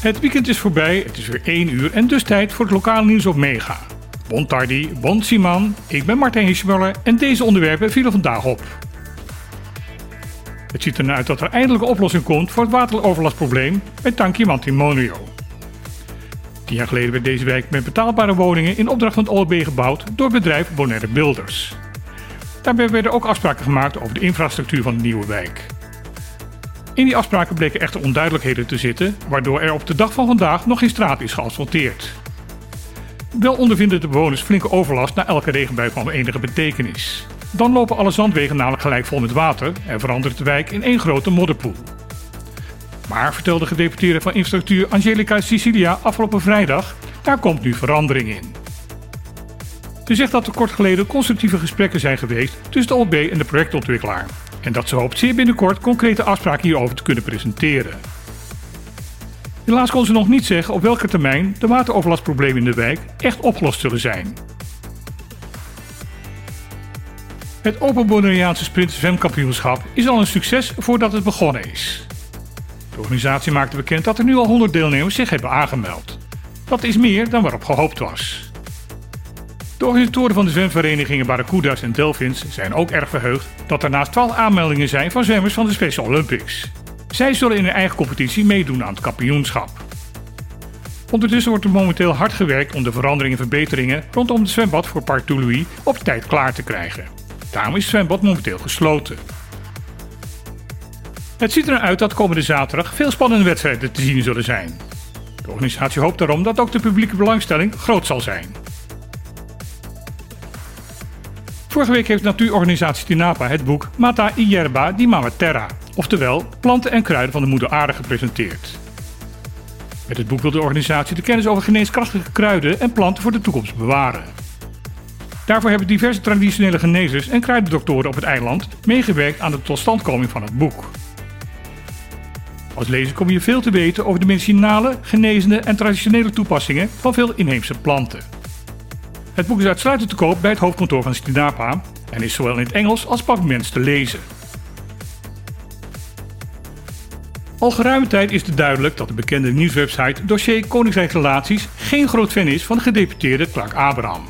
Het weekend is voorbij, het is weer 1 uur en dus tijd voor het lokale nieuws op Mega. Bon tardi, bon Siman, ik ben Martijn Hirschmuller en deze onderwerpen vielen vandaag op. Het ziet ernaar uit dat er eindelijk een oplossing komt voor het wateroverlastprobleem bij Tanki Mantimonio. Tien jaar geleden werd deze wijk met betaalbare woningen in opdracht van het OLB gebouwd door bedrijf Bonaire Builders. Daarbij werden ook afspraken gemaakt over de infrastructuur van de nieuwe wijk. In die afspraken bleken echter onduidelijkheden te zitten, waardoor er op de dag van vandaag nog geen straat is geasfalteerd. Wel ondervinden de bewoners flinke overlast na elke regenbui van enige betekenis. Dan lopen alle zandwegen namelijk gelijk vol met water en verandert de wijk in één grote modderpoel. Maar, vertelde gedeputeerde van infrastructuur Angelica Sicilia afgelopen vrijdag, daar komt nu verandering in. Ze zegt dat er kort geleden constructieve gesprekken zijn geweest tussen de OB en de projectontwikkelaar. En dat ze hoopt zeer binnenkort concrete afspraken hierover te kunnen presenteren. Helaas kon ze nog niet zeggen op welke termijn de wateroverlastproblemen in de wijk echt opgelost zullen zijn. Het Open Bonaireaanse Sprint Zwemkampioenschap is al een succes voordat het begonnen is. De organisatie maakte bekend dat er nu al 100 deelnemers zich hebben aangemeld. Dat is meer dan waarop gehoopt was. De organisatoren van de zwemverenigingen Barracuda's en Delphins zijn ook erg verheugd dat er naast 12 aanmeldingen zijn van zwemmers van de Special Olympics. Zij zullen in hun eigen competitie meedoen aan het kampioenschap. Ondertussen wordt er momenteel hard gewerkt om de veranderingen en verbeteringen rondom het zwembad voor Parc Toulouse op tijd klaar te krijgen. Daarom is het zwembad momenteel gesloten. Het ziet er uit dat komende zaterdag veel spannende wedstrijden te zien zullen zijn. De organisatie hoopt daarom dat ook de publieke belangstelling groot zal zijn. Vorige week heeft natuurorganisatie Tinapa het boek Mata Ierba di Mama Terra, oftewel planten en kruiden van de moeder aarde gepresenteerd. Met het boek wil de organisatie de kennis over geneeskrachtige kruiden en planten voor de toekomst bewaren. Daarvoor hebben diverse traditionele genezers en kruidendoktoren op het eiland meegewerkt aan de totstandkoming van het boek. Als lezer kom je veel te weten over de medicinale, genezende en traditionele toepassingen van veel inheemse planten. Het boek is uitsluitend te koop bij het hoofdkantoor van Stinapa en is zowel in het Engels als Pavements te lezen. Al geruime tijd is het duidelijk dat de bekende nieuwswebsite Dossier Koninkrijk Relaties geen groot fan is van de gedeputeerde Clark Abraham.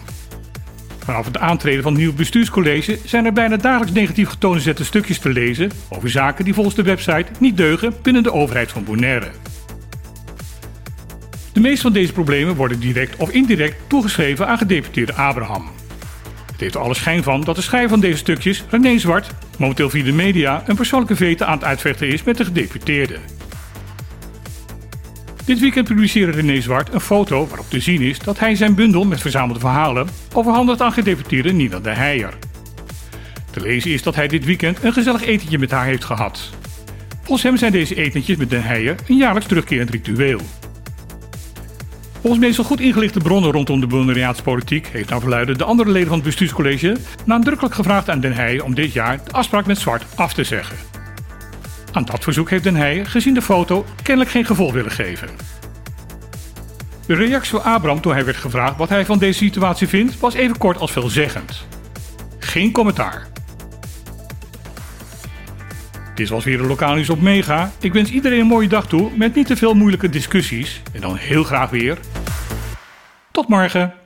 Vanaf het aantreden van het nieuwe bestuurscollege zijn er bijna dagelijks negatief getoonde zette stukjes te lezen over zaken die volgens de website niet deugen binnen de overheid van Bonaire. De meeste van deze problemen worden direct of indirect toegeschreven aan gedeputeerde Abraham. Het heeft er alle schijn van dat de schrijver van deze stukjes, René Zwart, momenteel via de media een persoonlijke vete aan het uitvechten is met de gedeputeerde. Dit weekend publiceerde René Zwart een foto waarop te zien is dat hij zijn bundel met verzamelde verhalen overhandigt aan gedeputeerde Nina de Heijer. Te lezen is dat hij dit weekend een gezellig etentje met haar heeft gehad. Volgens hem zijn deze etentjes met de Heijer een jaarlijks terugkerend ritueel. Volgens meestal goed ingelichte bronnen rondom de Bonaireaanse politiek heeft naar verluiden de andere leden van het bestuurscollege nadrukkelijk gevraagd aan Den Heijen om dit jaar de afspraak met Zwart af te zeggen. Aan dat verzoek heeft Den Heijen, gezien de foto, kennelijk geen gevolg willen geven. De reactie van Abraham toen hij werd gevraagd wat hij van deze situatie vindt, was even kort als veelzeggend. Geen commentaar. Dit was weer de lokaal nieuws op Mega. Ik wens iedereen een mooie dag toe met niet te veel moeilijke discussies. En dan heel graag weer. Tot morgen.